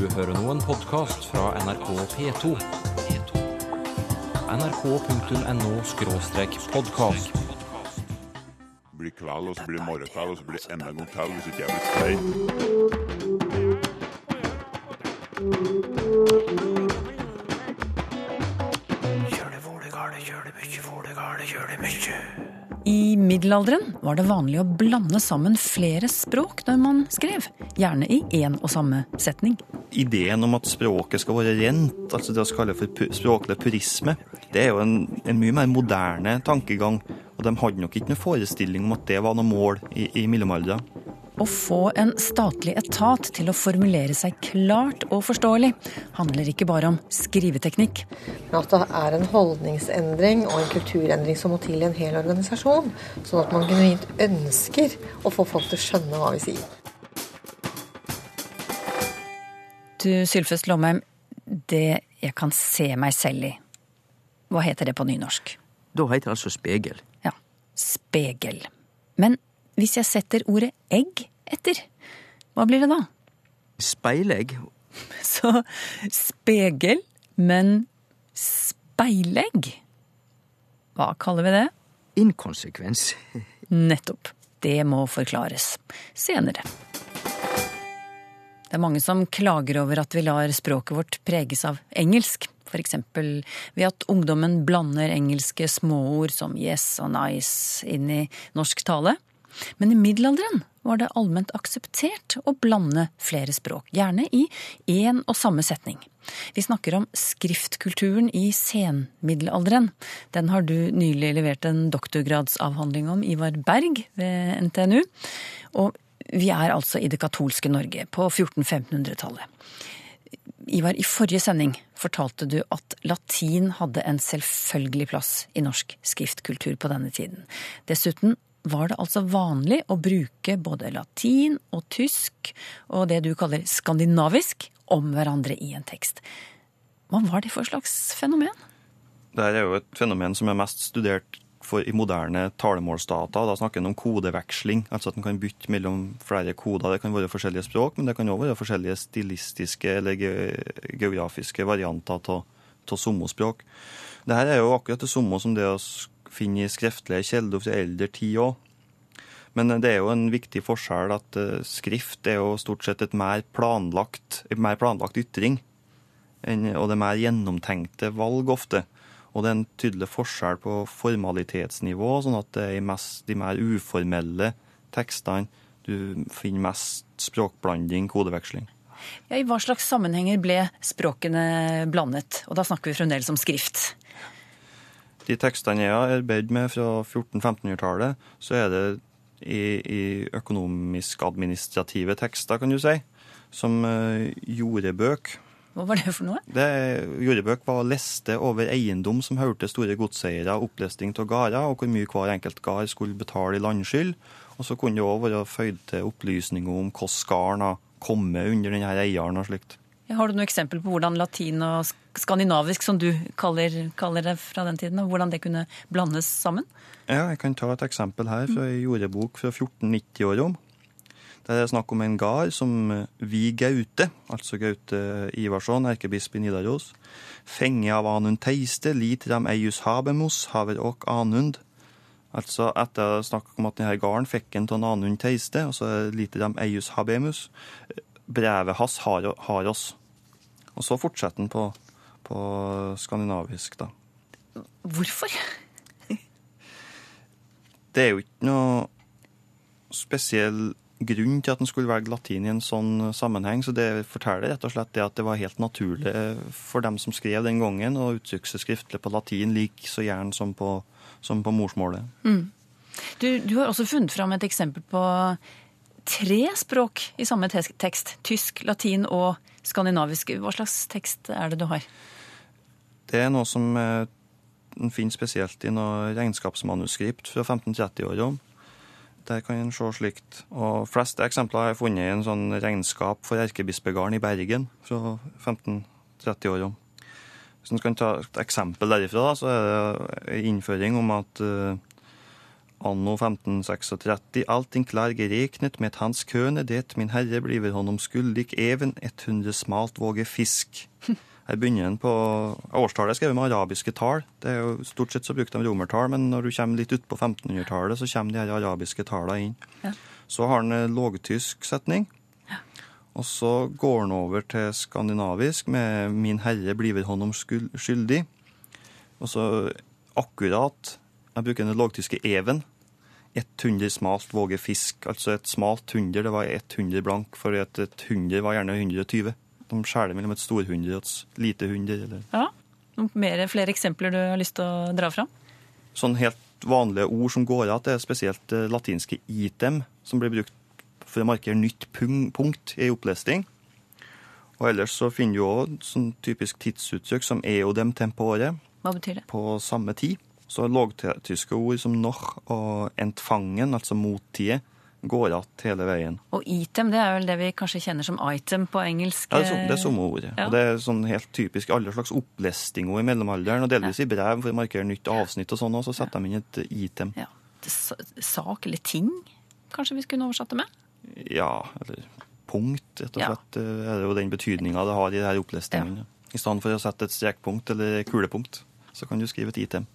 Du hører nå en podkast fra NRK P2. nrk.no-podkast. blir kveld, og så blir det morgenkveld, og så blir det enda en gang til hvis ikke jeg blir stein. I middelalderen var det vanlig å blande sammen flere språk når man skrev, gjerne i én og samme setning. Ideen om at språket skal være rent, altså det vi kaller for pu- språklig purisme, det er jo en, en mye mer moderne tankegang. Og de hadde nok ikke noen forestilling om at det var noe mål i, i mellomalderen. Å få en statlig etat til å formulere seg klart og forståelig handler ikke bare om skriveteknikk. Men at det er en holdningsendring og en kulturendring som må til i en hel organisasjon. Sånn at man genuint ønsker å få folk til å skjønne hva vi sier. Du, Sylfest Lomheim, det jeg kan se meg selv i, hva heter det på nynorsk? Da heter det altså spegel. Ja, spegel. Men hvis jeg setter ordet egg etter, hva blir det da? Speilegg. Så spegel, men speilegg? Hva kaller vi det? Inkonsekvens. Nettopp. Det må forklares senere. Det er mange som klager over at vi lar språket vårt preges av engelsk. F.eks. ved at ungdommen blander engelske småord som yes og nice inn i norsk tale. Men i middelalderen var det allment akseptert å blande flere språk, gjerne i én og samme setning. Vi snakker om skriftkulturen i senmiddelalderen. Den har du nylig levert en doktorgradsavhandling om, Ivar Berg ved NTNU. Og vi er altså i det katolske Norge på 1400-1500-tallet. Ivar, i forrige sending fortalte du at latin hadde en selvfølgelig plass i norsk skriftkultur på denne tiden. Dessuten var det altså vanlig å bruke både latin og tysk og det du kaller skandinavisk om hverandre i en tekst. Hva var det for slags fenomen? Det er jo et fenomen som er mest studert for i moderne talemålsdata. Da snakker en om kodeveksling, altså at en kan bytte mellom flere koder. Det kan være forskjellige språk, men det kan òg være forskjellige stilistiske eller geografiske varianter av sommospråk. Dette er jo akkurat det samme som det å finne i skriftlige kilder fra eldre tid òg. Men det er jo en viktig forskjell at eh, skrift er jo stort sett et mer planlagt, et mer planlagt ytring. Og det er mer gjennomtenkte valg ofte. Og det er en tydelig forskjell på formalitetsnivå, sånn at det er mest de mer uformelle tekstene du finner mest språkblanding, kodeveksling. Ja, I hva slags sammenhenger ble språkene blandet? Og da snakker vi fremdeles om skrift. De tekstene jeg har arbeidet med fra 1400-1500-tallet, så er det i, i økonomisk-administrative tekster, kan du si, som eh, jordebøk. Hva var det for noe? Det, Jordbøk var liste over eiendom som hørte store godseiere, opplesting av gårder, og hvor mye hver enkelt gard skulle betale i landskyld. Og så kunne det òg være føyd til opplysninger om hvordan gården har kommet under denne eieren og slikt. Har du noe eksempel på hvordan latin og skandinavisk, som du kaller, kaller det fra den tiden, og hvordan det kunne blandes sammen? Ja, jeg kan ta et eksempel her fra ei jordebok fra 1490-åra. Der er det snakk om en gard som eh, vi Gaute, altså Gaute Ivarsson, erkebisp i Nidaros, fenge av Anund Teiste, litram eius habemos, haver ok Anund. Altså etter snakk om at denne garden fikk en av Anund Teiste, og så litram eius habemus. Brevet hans har, har oss. Og så fortsetter den på, på skandinavisk, da. Hvorfor? det er jo ikke noe spesiell grunn til at en skulle velge latin i en sånn sammenheng, så det forteller rett og slett det at det var helt naturlig for dem som skrev den gangen, å uttrykke seg skriftlig på latin like så gjerne som på, som på morsmålet. Du, du har også funnet fram et eksempel på tre språk i samme tekst. Tysk, latin og skandinavisk. Hva slags tekst er det du har? Det er noe som eh, en finner spesielt i noe regnskapsmanuskript fra 1530-åra. Der kan en se slikt. Og fleste eksempler har jeg funnet i en sånn regnskap for erkebispegården i Bergen fra 1530-åra. Hvis en kan ta et eksempel derifra, da, så er det en innføring om at eh, anno 1536 allting klar gereknet med hans køne det min herre bliver honom skuldig even 100 smalt våge fisk. Her begynner en på Årstallet er skrevet med arabiske tall. Det er jo Stort sett så brukte de romertall, men når du kommer litt utpå 1500-tallet, så kommer de her arabiske tallene inn. Ja. Så har han en lågtysk setning. Og så går han over til skandinavisk med 'Min herre bliver honom skyldig'. Og så akkurat Jeg bruker den lågtyske even. 100 smalt våge fisk. Altså et smalt hunder, det var 100 blank, for et, et hunder var gjerne 120. De skjærer mellom et storhunder og et lite hunder. Eller. Ja. Noen mer, flere eksempler du har lyst til å dra fram? Sånn helt vanlige ord som går igjen, er spesielt eh, latinske item, som blir brukt for å markere nytt punkt i opplesning. Og ellers så finner du òg sånn typisk tidsuttrykk som eodem tempore, Hva betyr det? på samme tid. Så lågtyske ord som noch og entfangen, altså mottide, går igjen hele veien. Og item, det er vel det vi kanskje kjenner som item på engelsk? Ja, det er, det samme ordet. Ja. Og det er sånn helt typisk alle slags opplestinger i mellomalderen, og delvis i brev for å markere nytt avsnitt og sånn, og så setter de inn et item. Ja. Sak eller ting, kanskje vi skulle oversatt det med? Ja, eller punkt, rett og slett, eh, er det jo den betydninga det har i de her opplesningene. I stedet for å sette et strekpunkt eller kulepunkt, så kan du skrive et item.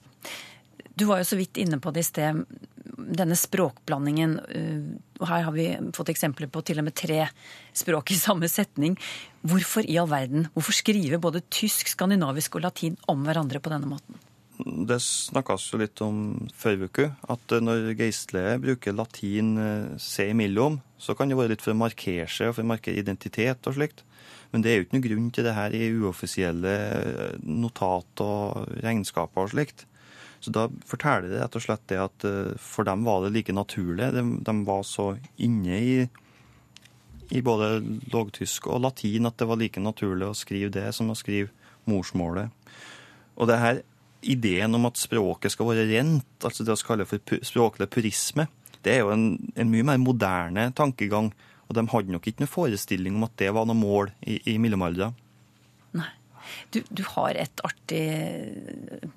Du var jo så vidt inne på det i sted, denne språkblandingen. uh, Og her har vi fått eksempler på til og med tre språk i samme setning. Hvorfor i all verden? Hvorfor skrive både tysk, skandinavisk og latin om hverandre på denne måten? Det snakkes jo litt om forrige uke, at eh, når geistlige bruker latin eh, seg imellom, så kan det være litt for å markere seg og for å markere identitet og slikt. Men det er jo ikke noe grunn til det her i uoffisielle eh, notat og regnskaper og slikt. Så da forteller det rett og slett det at eh, for dem var det like naturlig. De, de var så inne i, i både lågtysk og latin at det var like naturlig å skrive det som å skrive morsmålet. Og det her ideen om at språket skal være rent, altså det vi kaller for språklig purisme, det er jo en, en mye mer moderne tankegang. Og de hadde nok ikke noen forestilling om at det var noe mål i, i mellomalderen. Du, du har et artig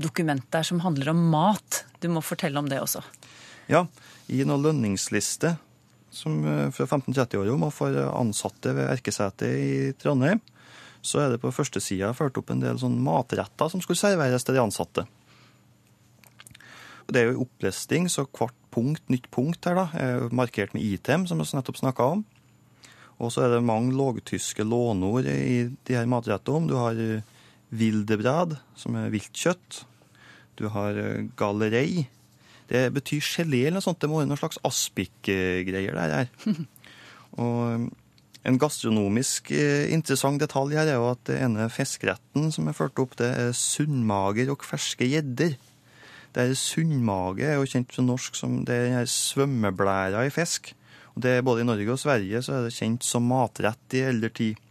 dokument der som handler om mat. Du må fortelle om det også. Ja, i noen lønningsliste som eh, fra 1530-åra og for ansatte ved Erkesetet i Trondheim, så er det på første sida ført opp en del sånn matretter som skulle serveres til de ansatte. Det er jo opplesting, så hvert punkt, nytt punkt her da, er markert med item, som vi nettopp snakka om. Og så er det mange lågtyske låneord i de her matrettene. Du har eh, wildebrad, som er viltkjøtt. Du har eh, gallerei. Det betyr gelé eller noe sånt. Det må være noen slags aspikgreier der her. Og eh, en gastronomisk interessant detalj her er jo at det ene fiskeretten som er ført opp, det er sunnmager og ferske gjedder. Det er Sunnmage er jo kjent på norsk som det er den her svømmeblæra i fisk. Det er Både i Norge og Sverige så er det kjent som matrett i eldre tid.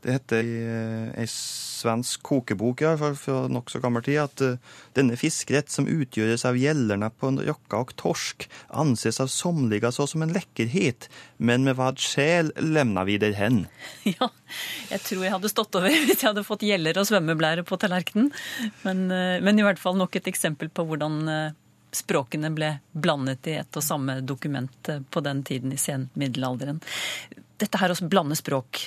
Det heter i eh, ei svensk kokebok i hvert fall fra nokså gammel tid at eh, denne fiskerett som utgjøres av gjellerne på en rokka og torsk, anses av somliga så som en lekkerhet, men med vad sjel lemna vi der hen. Ja, jeg tror jeg hadde stått over hvis jeg hadde fått gjeller og svømmeblære på tallerkenen. Men, eh, men i hvert fall nok et eksempel på hvordan eh, språkene ble blandet i ett og samme dokument eh, på den tiden i senmiddelalderen. Dette her å blande språk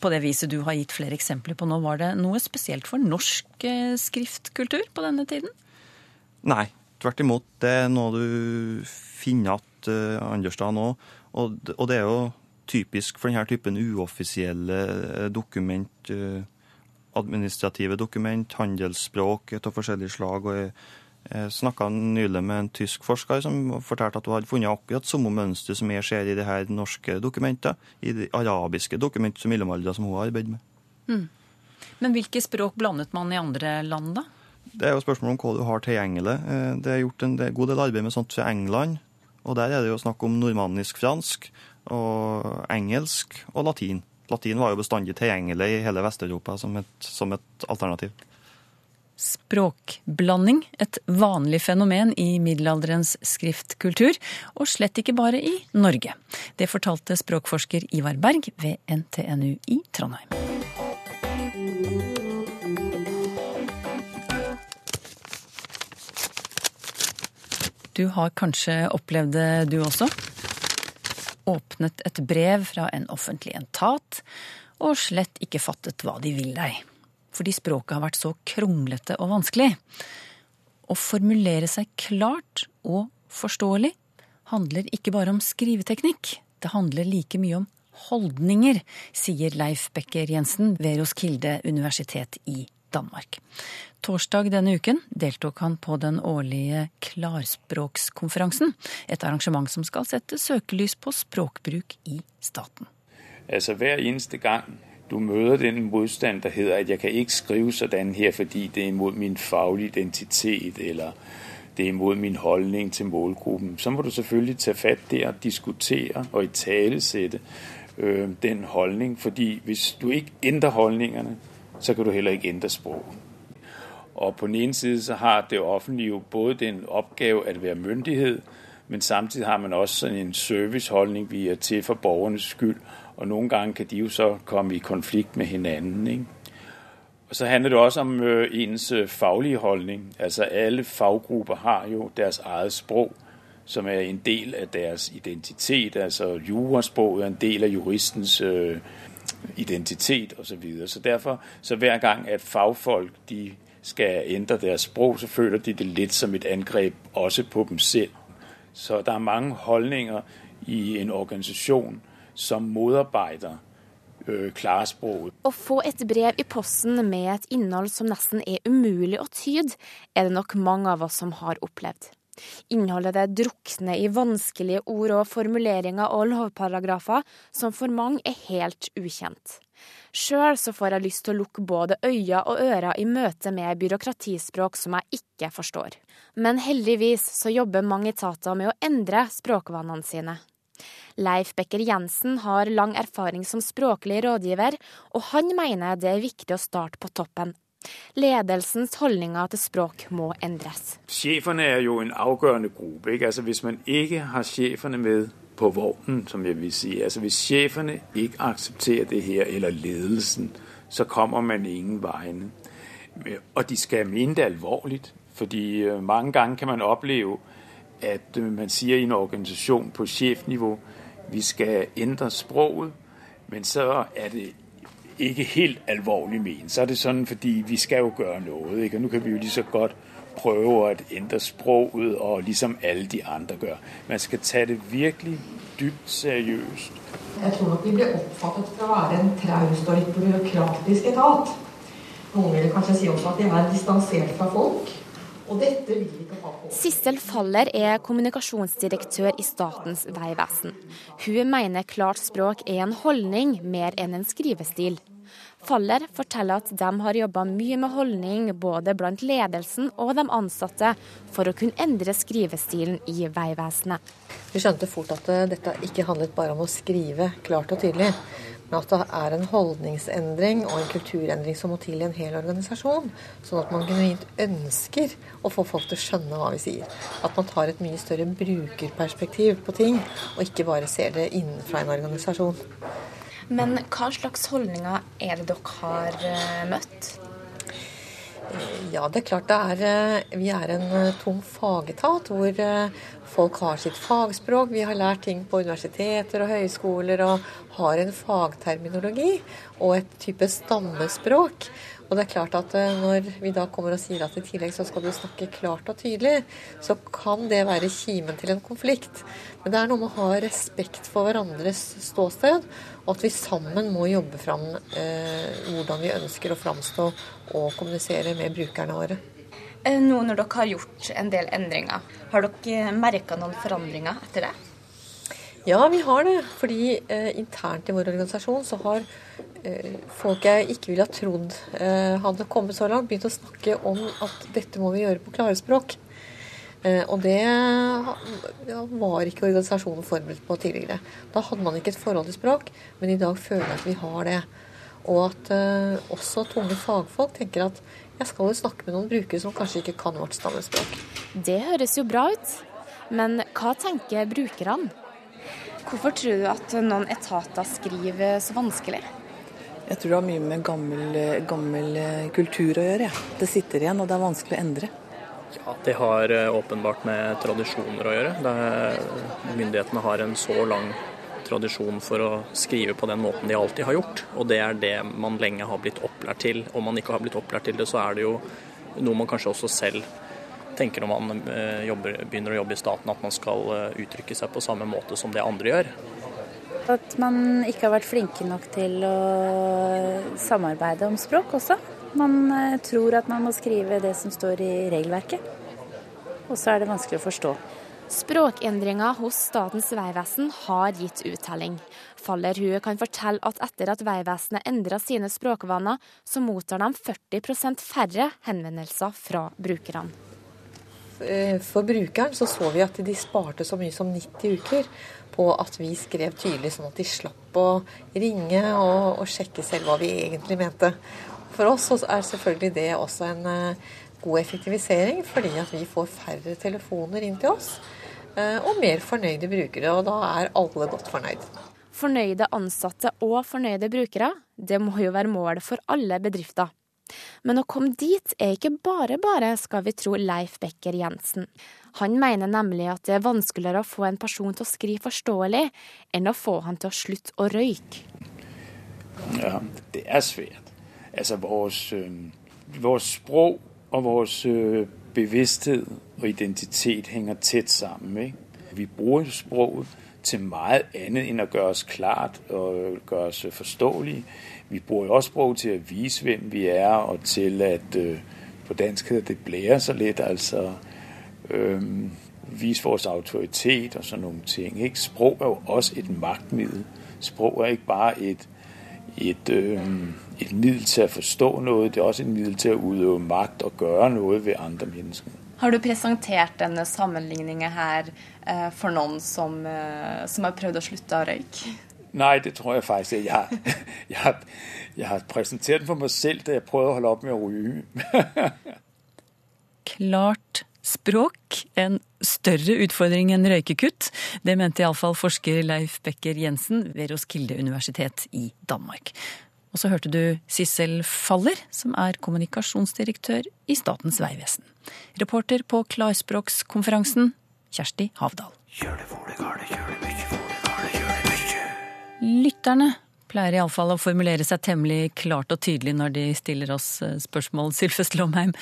på det viset du har gitt flere eksempler på nå, var det noe spesielt for norsk eh, skriftkultur på denne tiden? Nei, tvert imot. Det er noe du finner igjen uh, andre steder nå. Og, det er jo typisk for denne typen uoffisielle eh, dokument, eh, administrative dokument, handelsspråk av forskjellige slag. og jeg snakka nylig med en tysk forsker som fortalte at hun hadde funnet akkurat samme mønster som jeg ser i de her norske dokumentene, i de arabiske dokumentene som mellomalderen som hun har arbeidet med. Men hvilke språk blandet man i andre land, da? Det er jo spørsmål om hva du har tilgjengelig. Eh, Det er gjort en god del arbeid med sånt fra England. Og der er det jo snakk om nordmannisk fransk, og engelsk og latin. Latin var jo bestandig tilgjengelig i hele Vest-Europa som som et alternativ. Språkblanding, et vanlig fenomen i middelalderens skriftkultur, og slett ikke bare i Norge. Det fortalte språkforsker Ivar Berg ved NTNU i Trondheim. Du har kanskje opplevd det du også? Åpnet et brev fra en offentlig entat, og slett ikke fattet hva de vil deg. Fordi språket har vært så kronglete og vanskelig. Å formulere seg klart og forståelig handler ikke bare om skriveteknikk. Det handler like mye om holdninger, sier Leif Becker Jensen ved Roskilde universitet i Danmark. Torsdag denne uken deltok han på den årlige Klarspråkskonferansen, et arrangement som skal sette søkelys på språkbruk i staten. Altså Hver eneste gang du møter den motstand der heter at jeg kan ikke skrive sånn her fordi det er imot min faglige identitet, eller det er imot min holdning til målgruppen, så må du selvfølgelig ta fatt der og diskutere og italesette øh, den holdning. Fordi hvis du ikke endrer holdningene, så kan du heller ikke endre språket. Og på den ene side så har det offentlige jo både den oppgave at være myndighet, men samtidig har man også en serviceholdning, vi er til for borgernes skyld. Og noen ganger kan de jo så komme i konflikt med hinanden. Og så handler det også om øh, ens øh, faglige holdning. Altså alle faggrupper har jo deres eget sprog, som er en del av deres identitet. Altså juraspråket er en del av juristens øh, identitet osv. Så, så derfor, så hver gang at fagfolk de skal endre deres sprog, så føler de det litt som et angrep også på dem selv. Så der er mange holdninger i en organisasjon som motarbeider øh, klarspråket. Å få et brev i posten med et innhold som nesten er umulig å tyde, er det nok mange av oss som har opplevd. Innholdet det drukner i vanskelige ord og formuleringer og lovparagrafer som for mange er helt ukjent. Sjøl så får jeg lyst til å lukke både øyne og ører i møte med byråkratispråk som jeg ikke forstår. Men heldigvis så jobber mange etater med å endre språkvanene sine. Leif Becker Jensen har lang erfaring som språklig rådgiver, og han mener det er viktig å starte på toppen. Ledelsens holdninger til språk må endres. Sjefene er jo en avgjørende gruppe. Ikke? Altså, hvis man ikke har sjefene med på vognen, som jeg vil si. Altså Hvis sjefene ikke aksepterer det her, eller ledelsen, så kommer man ingen vegne. Og de skal mene det alvorlig. Fordi øh, mange ganger kan man oppleve at øh, man sier i en organisasjon på sjefnivå vi skal endre språket, men så er det ikke helt alvorlig ment. Så er det sånn fordi vi skal jo gjøre noe. Ikke? Og nå kan vi jo lige så godt prøve å endre språket, og liksom alle de andre gjør. Man skal ta det virkelig dypt seriøst. Jeg tror nok vi blir oppfattet for å være en traust og litt byråkratisk etat. Noen vil kanskje si også at de er distansert fra folk. Og dette vil vi ikke ha på. Sissel Faller er kommunikasjonsdirektør i Statens vegvesen. Hun mener klart språk er en holdning mer enn en skrivestil. Faller forteller at de har jobba mye med holdning både blant ledelsen og de ansatte for å kunne endre skrivestilen i Vegvesenet. Vi skjønte fort at dette ikke handlet bare om å skrive klart og tydelig, men at det er en holdningsendring og en kulturendring som må til i en hel organisasjon. Sånn at man genuint ønsker å få folk til å skjønne hva vi sier. At man tar et mye større brukerperspektiv på ting, og ikke bare ser det innenfra en organisasjon. Men hva slags holdninger er det dere har eh, møtt? Ja, det er klart det er eh, Vi er en eh, tung fagetat hvor folk har sitt fagspråk. Vi har lært ting på universiteter og høyskoler og har en fagterminologi og et type stammespråk. Og det er klart at Når vi da kommer og sier at i tillegg så skal du snakke klart og tydelig, så kan det være kimen til en konflikt. Men det er noe med å ha respekt for hverandres ståsted og at vi sammen må jobbe fram eh, hvordan vi ønsker å framstå og kommunisere med brukerne våre. Eh, nå når dere har gjort en del endringer, har dere merka noen forandringer etter det? Ja, vi har det. Fordi eh, internt i vår organisasjon så har eh, folk jeg ikke ville ha trodd eh, hadde kommet så langt, begynt å snakke om at dette må vi gjøre på klarespråk. Eh, og det var ikke organisasjonen forberedt på tidligere. Da hadde man ikke et forhold til språk, men i dag føler jeg at vi har det. Og at uh, også tunge fagfolk tenker at jeg skal jo snakke med noen brukere som kanskje ikke kan vårt stammespråk. Det høres jo bra ut, men hva tenker brukerne? Hvorfor tror du at noen etater skriver så vanskelig? Jeg tror det har mye med gammel, gammel kultur å gjøre. Ja. Det sitter igjen, og det er vanskelig å endre. Ja, Det har eh, åpenbart med tradisjoner å gjøre. Er, myndighetene har en så lang tradisjon for å skrive på den måten de alltid har gjort. Og det er det man lenge har blitt opplært til. Om man ikke har blitt opplært til det, så er det jo noe man kanskje også selv tenker når man eh, jobber, begynner å jobbe i staten, at man skal eh, uttrykke seg på samme måte som det andre gjør. At man ikke har vært flinke nok til å samarbeide om språk også. Man eh, tror at man må skrive det som står i regelverket, og så er det vanskelig å forstå. Språkendringer hos Statens vegvesen har gitt uttelling. Fallerhue kan fortelle at etter at Vegvesenet endra sine språkvaner, så mottar de 40 færre henvendelser fra brukerne. Eh, for brukeren så så vi at de sparte så mye som 90 uker på at vi skrev tydelig, sånn at de slapp å ringe og, og sjekke selv hva vi egentlig mente. For oss er selvfølgelig det også en uh, god effektivisering, fordi at vi får færre telefoner inn til oss. Uh, og mer fornøyde brukere, og da er alle godt fornøyd. Fornøyde ansatte og fornøyde brukere, det må jo være målet for alle bedrifter. Men å komme dit er ikke bare bare, skal vi tro Leif Becker Jensen. Han mener nemlig at det er vanskeligere å få en person til å skrive forståelig, enn å få han til å slutte å røyke. Ja, det er svært. Altså, vores, øh, vores språk og vores øh, bevidsthet og identitet henger tett sammen. Ikke? Vi bruker språket til mye annet enn å gjøre oss klart og gjøre oss forståelige. Vi bruger også sprog til at vise, hvem vi er, og til at øh, på dansk hedder det blære så lidt, altså øh, vise vores autoritet og sådan nogle ting. Ikke? Sprog er jo også et magtmiddel. Sprog er ikke bare et, et, øh, et middel til å forstå noe. det er også et middel til å utøve makt og gøre noe ved andre mennesker. Har du presentert denne sammenligningen her eh, for noen som, eh, som har prøvd å slutte å røyke? Nei, det tror jeg faktisk ikke. Jeg har, jeg har, jeg har presentert den for meg selv da jeg prøvde å holde opp med å ryke. Klart språk en større utfordring enn røykekutt. Det mente iallfall forsker Leif Becker Jensen ved Roskilde universitet i Danmark. Og så hørte du Sissel Faller, som er kommunikasjonsdirektør i Statens vegvesen. Reporter på Klarspråkskonferansen, Kjersti Havdal. Lytterne pleier iallfall å formulere seg temmelig klart og tydelig når de stiller oss eh, spørsmål, Sylfest Lomheim.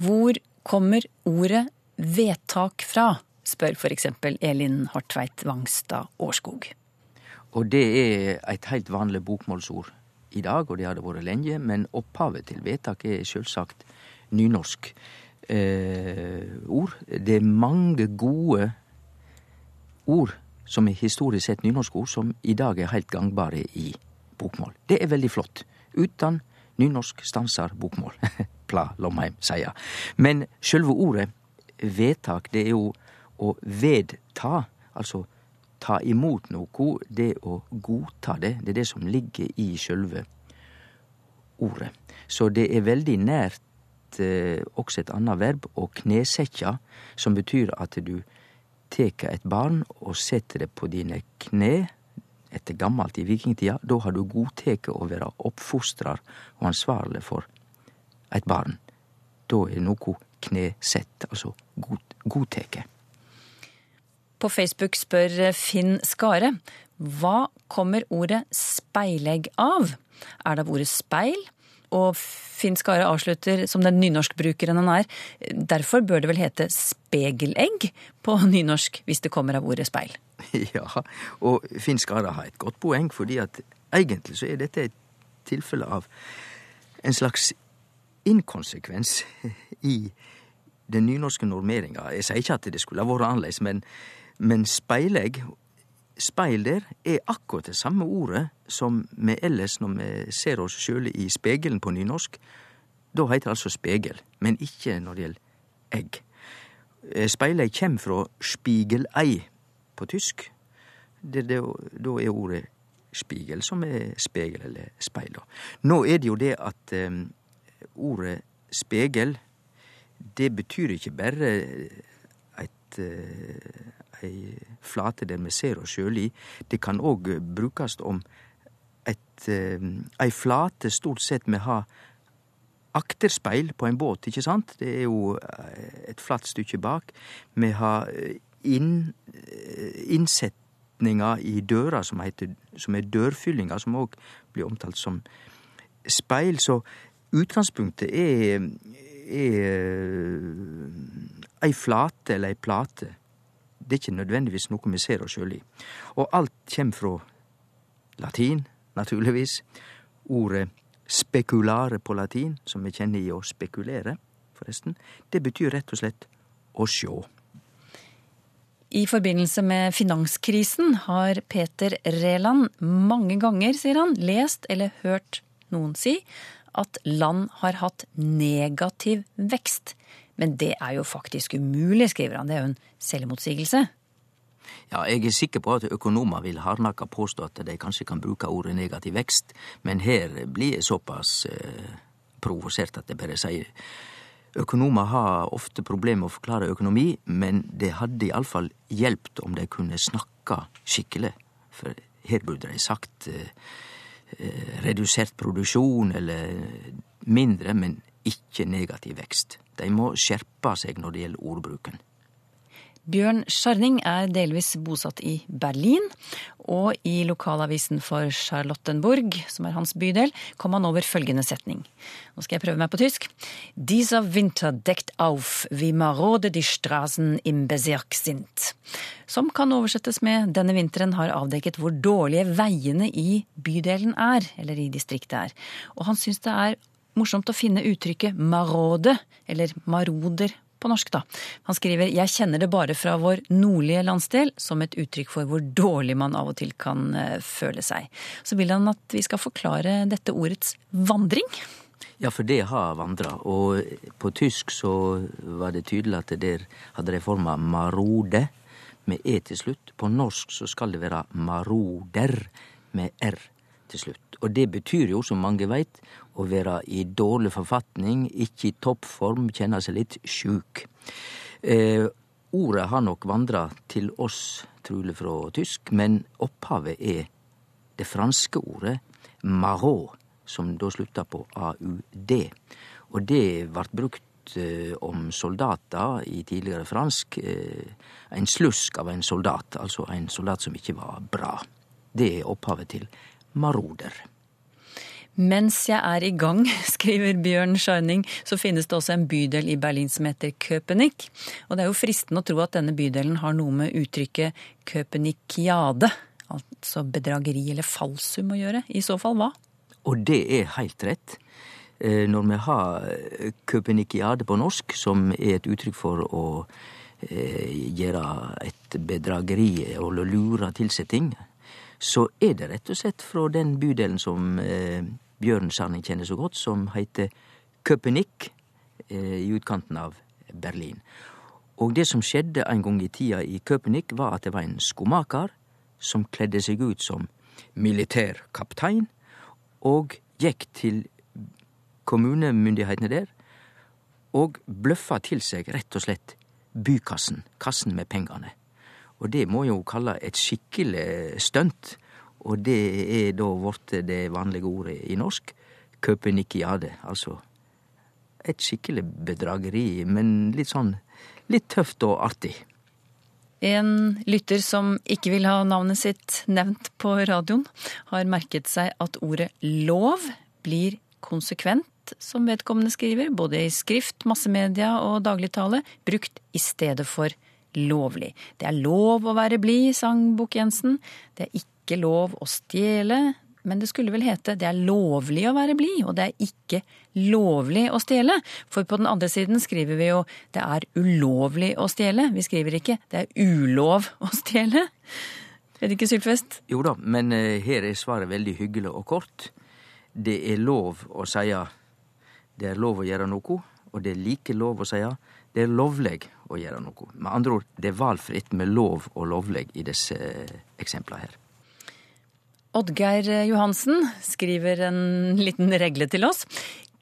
Hvor kommer ordet vedtak fra? spør f.eks. Elin Hartveit Wangstad Årskog. Og det er et helt vanlig bokmålsord i dag, og det har det vært lenge, men opphavet til vedtak er selvsagt nynorsk eh, ord. Det er mange gode ord som er historisk sett nynorskord, som i dag er helt gangbare i bokmål. Det er veldig flott. Utan nynorsk stanser bokmål, pla Lomheim sier. Men sjølve ordet vedtak, det er jo å vedta, altså ta imot noe, det å godta det, det er det som ligger i sjølve ordet. Så det er veldig nært eh, også et annet verb, å knesetja, som betyr at du tek et barn og setter det på dine kne, etter gammelt i vikingtida, da har du godtatt å være oppfostrar og ansvarlig for et barn. Da er noe knesett, altså god, godteke. På Facebook spør Finn Skare hva kommer ordet speilegg av? Er det av ordet speil? Og Finn Skare avslutter som den nynorskbrukeren han er. Derfor bør det vel hete spegelegg på nynorsk hvis det kommer av ordet speil? Ja, og Finn Skare har et godt poeng, fordi at egentlig så er dette et tilfelle av en slags inkonsekvens i den nynorske normeringa. Jeg sier ikke at det skulle ha vært annerledes, men, men speilegg Speil der er akkurat det samme ordet som vi ellers når vi ser oss sjøle i spegelen på nynorsk. Da heiter det altså spegel, men ikke når det gjelder egg. Speilegg kjem fra spigelei på tysk. Det, det, da er ordet spigel som er spegel eller speil. Nå er det jo det at um, ordet spegel det betyr ikke bare et, uh, ei flate der vi ser oss sjøl i. Det kan òg brukast om et, ei flate stort sett vi har akterspeil på en båt, ikke sant? Det er jo eh, et flatt stykke bak. Vi har eh, inn, innsetninger i døra som, heter, som er dørfyllinger, som òg blir omtalt som speil. Så utgangspunktet er, er ei flate eller ei plate. Det er ikke nødvendigvis noe vi ser oss sjøl i. Og alt kjem fra latin, naturligvis. Ordet spekulare på latin, som vi kjenner i å spekulere, forresten, det betyr rett og slett å sjå. I forbindelse med finanskrisen har Peter Reland mange ganger, sier han, lest eller hørt noen si at land har hatt negativ vekst. Men det er jo faktisk umulig, skriver han. Det er jo en selvmotsigelse. Ja, jeg er sikker på at økonomer vil hardnakka påstå at de kanskje kan bruke ordet negativ vekst, men her blir jeg såpass eh, provosert at jeg bare sier Økonomer har ofte problemer med å forklare økonomi, men det hadde iallfall hjulpet om de kunne snakka skikkelig. For her burde de sagt eh, redusert produksjon eller mindre, men ikke negativ vekst. De må skjerpe seg når det gjelder ordbruken. Bjørn Scharning er delvis bosatt i Berlin, og i lokalavisen for Charlottenburg, som er hans bydel, kom han over følgende setning. Nå skal jeg prøve meg på tysk. Dieser Winter deckt auf wie marode die Straßen im Bezirk sind. Som kan oversettes med denne vinteren har avdekket hvor dårlige veiene i bydelen er, eller i distriktet er. Og han syns det er morsomt å finne uttrykket marode, eller maroder på norsk, da. Han skriver jeg kjenner det bare fra vår nordlige landsdel som et uttrykk for hvor dårlig man av og til kan eh, føle seg. Så vil han at vi skal forklare dette ordets vandring. Ja, for det har vandra. Og på tysk så var det tydelig at der hadde de forma marode med e til slutt. På norsk så skal det være maroder med r til slutt. Og det betyr jo, som mange veit, å være i dårlig forfatning, ikke i toppform, kjenne seg litt sjuk. Eh, ordet har nok vandra til oss, truleg fra tysk, men opphavet er det franske ordet marot, som da slutta på aud. Og det vart brukt eh, om soldater i tidligere fransk. Eh, en slusk av en soldat, altså en soldat som ikke var bra. Det er opphavet til maroder. Mens jeg er i gang, skriver Bjørn Scheining, så finnes det også en bydel i Berlin som heter Köpenick. Og det er jo fristende å tro at denne bydelen har noe med uttrykket köpenickiade, altså bedrageri eller falsum, å gjøre. I så fall hva? Og det er heilt rett. Eh, når vi har köpenickiade på norsk, som er et uttrykk for å eh, gjøre et bedrageri og lure til seg ting, så er det rett og slett fra den bydelen som eh, Bjørn Sanning kjenner så godt, som heter Köpenick eh, i utkanten av Berlin. Og det som skjedde en gang i tida i Köpenick, var at det var en skomaker som kledde seg ut som militær kaptein, og gikk til kommunemyndighetene der og bløffa til seg rett og slett bykassen, kassen med pengene. Og det må jo kalle et skikkelig stunt. Og det er da blitt det vanlige ordet i norsk. Køpenikiade. Altså et skikkelig bedrageri, men litt sånn litt tøft og artig. En lytter som ikke vil ha navnet sitt nevnt på radioen, har merket seg at ordet lov blir konsekvent, som vedkommende skriver, både i skrift, massemedia og dagligtale, brukt i stedet for lovlig. Det er lov å være blid, sang Bukk-Jensen. Det er ikke lov å stjele. Men det skulle vel hete det er lovlig å være blid, og det er ikke lovlig å stjele. For på den andre siden skriver vi jo det er ulovlig å stjele. Vi skriver ikke det er ulov å stjele. Er det ikke, Sylfest? Jo da, men uh, her er svaret veldig hyggelig og kort. Det er lov å seie det er lov å gjøre noe, og det er like lov å seie det er lovleg å gjøre noe. Med andre ord, det er valfritt med lov og lovleg i disse eksemplene her. Oddgeir Johansen skriver en liten regle til oss.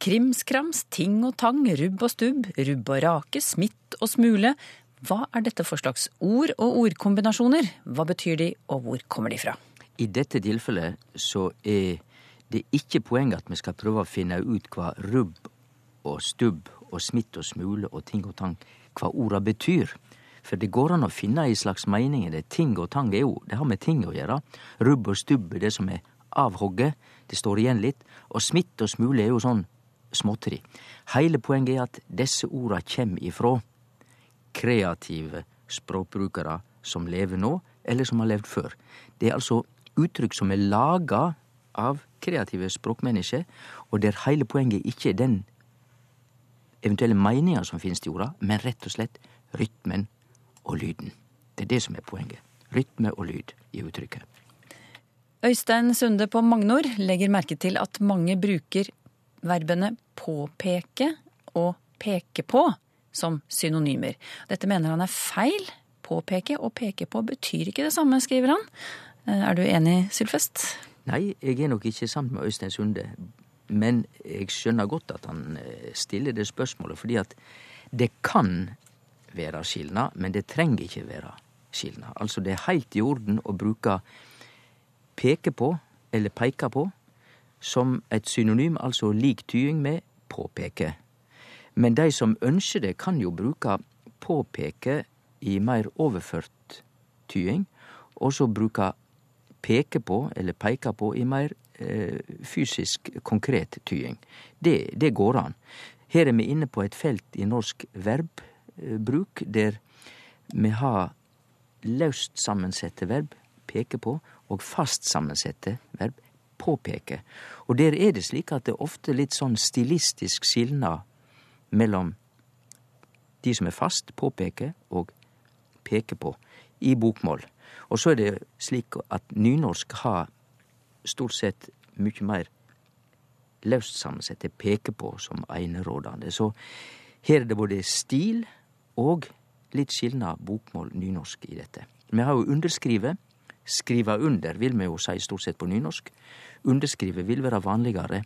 Krimskrams, ting og tang, rubb og stubb, rubb og rake, smitt og smule. Hva er dette for slags ord og ordkombinasjoner? Hva betyr de, og hvor kommer de fra? I dette tilfellet så er det ikke poenget at vi skal prøve å finne ut hva rubb og stubb og smitt og smule og ting og tang hva orda betyr. For det går an å finne ei slags meining i det. Ting og tang er jo, det har med ting å gjøre. Rubb og stubb er det som er avhogget. Det står igjen litt. Og smitt og smule er jo sånn småtteri. Heile poenget er at disse orda kjem ifrå kreative språkbrukarar som lever nå, eller som har levd før. Det er altså uttrykk som er laga av kreative språkmennesker, og der heile poenget ikke er den eventuelle meninger som finnes i orda, men rett og slett rytmen og lyden. Det er det som er poenget. Rytme og lyd i uttrykket. Øystein Sunde på Magnor legger merke til at mange bruker verbene påpeke og peke på som synonymer. Dette mener han er feil. Påpeke og peke på betyr ikke det samme, skriver han. Eh, er du enig, Sylfest? Nei, jeg er nok ikke sammen med Øystein Sunde. Men jeg skjønner godt at han eh, stiller det spørsmålet, fordi at det kan være skilnad, men det trenger ikke være skilnad. Altså, det er heilt i orden å bruke peke på eller peike på som et synonym, altså lik tyding med påpeke. Men de som ønsker det, kan jo bruke påpeke i mer overført tyding, og så bruke peke på eller peike på i eh, fysisk, konkret tying. Det, det, går an. Her er vi inne på et felt i norsk verbbruk der vi har løst sammensette verb, peke på, og fast sammensette verb, påpeke. Og der er det slik at det er ofte litt sånn stilistisk skilna mellom de som er fast, påpeke, og peke på, i bokmål. Og så er det slik at nynorsk har stort sett mykje meir løst sammensette peke på som einerådande. Så her er det både stil og litt skilnad bokmål-nynorsk i dette. Vi har jo underskrive. Skrive under vil vi jo si stort sett på nynorsk. Underskrive vil være vanligere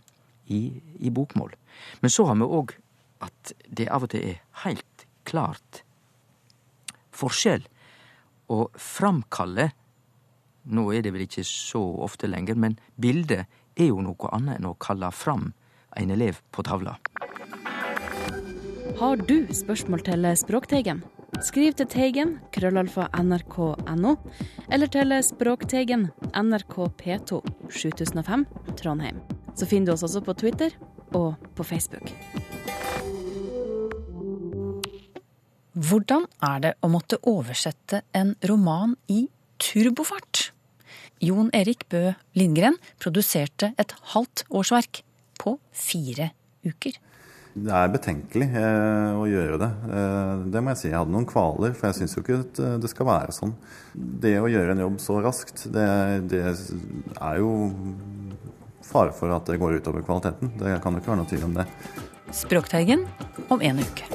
i, i bokmål. Men så har vi òg at det av og til er heilt klart forskjell å framkalle Nå er det vel ikke så ofte lenger, men bildet er jo noe annet enn å kalle fram en elev på tavla. Har du spørsmål til Språkteigen? Skriv til Teigen, krøllalfa nrk.no, eller til Språkteigen, NRK P2, 7005, Trondheim. Så finner du oss også på Twitter og på Facebook. Hvordan er det å måtte oversette en roman i turbofart? Jon Erik Bø Lindgren produserte et halvt årsverk på fire uker. Det er betenkelig eh, å gjøre det. Eh, det må jeg si. Jeg hadde noen kvaler, for jeg syns jo ikke at det skal være sånn. Det å gjøre en jobb så raskt, det, det er jo fare for at det går utover kvaliteten. Det kan jo ikke være noe tvil om det. Språkteigen om en uke.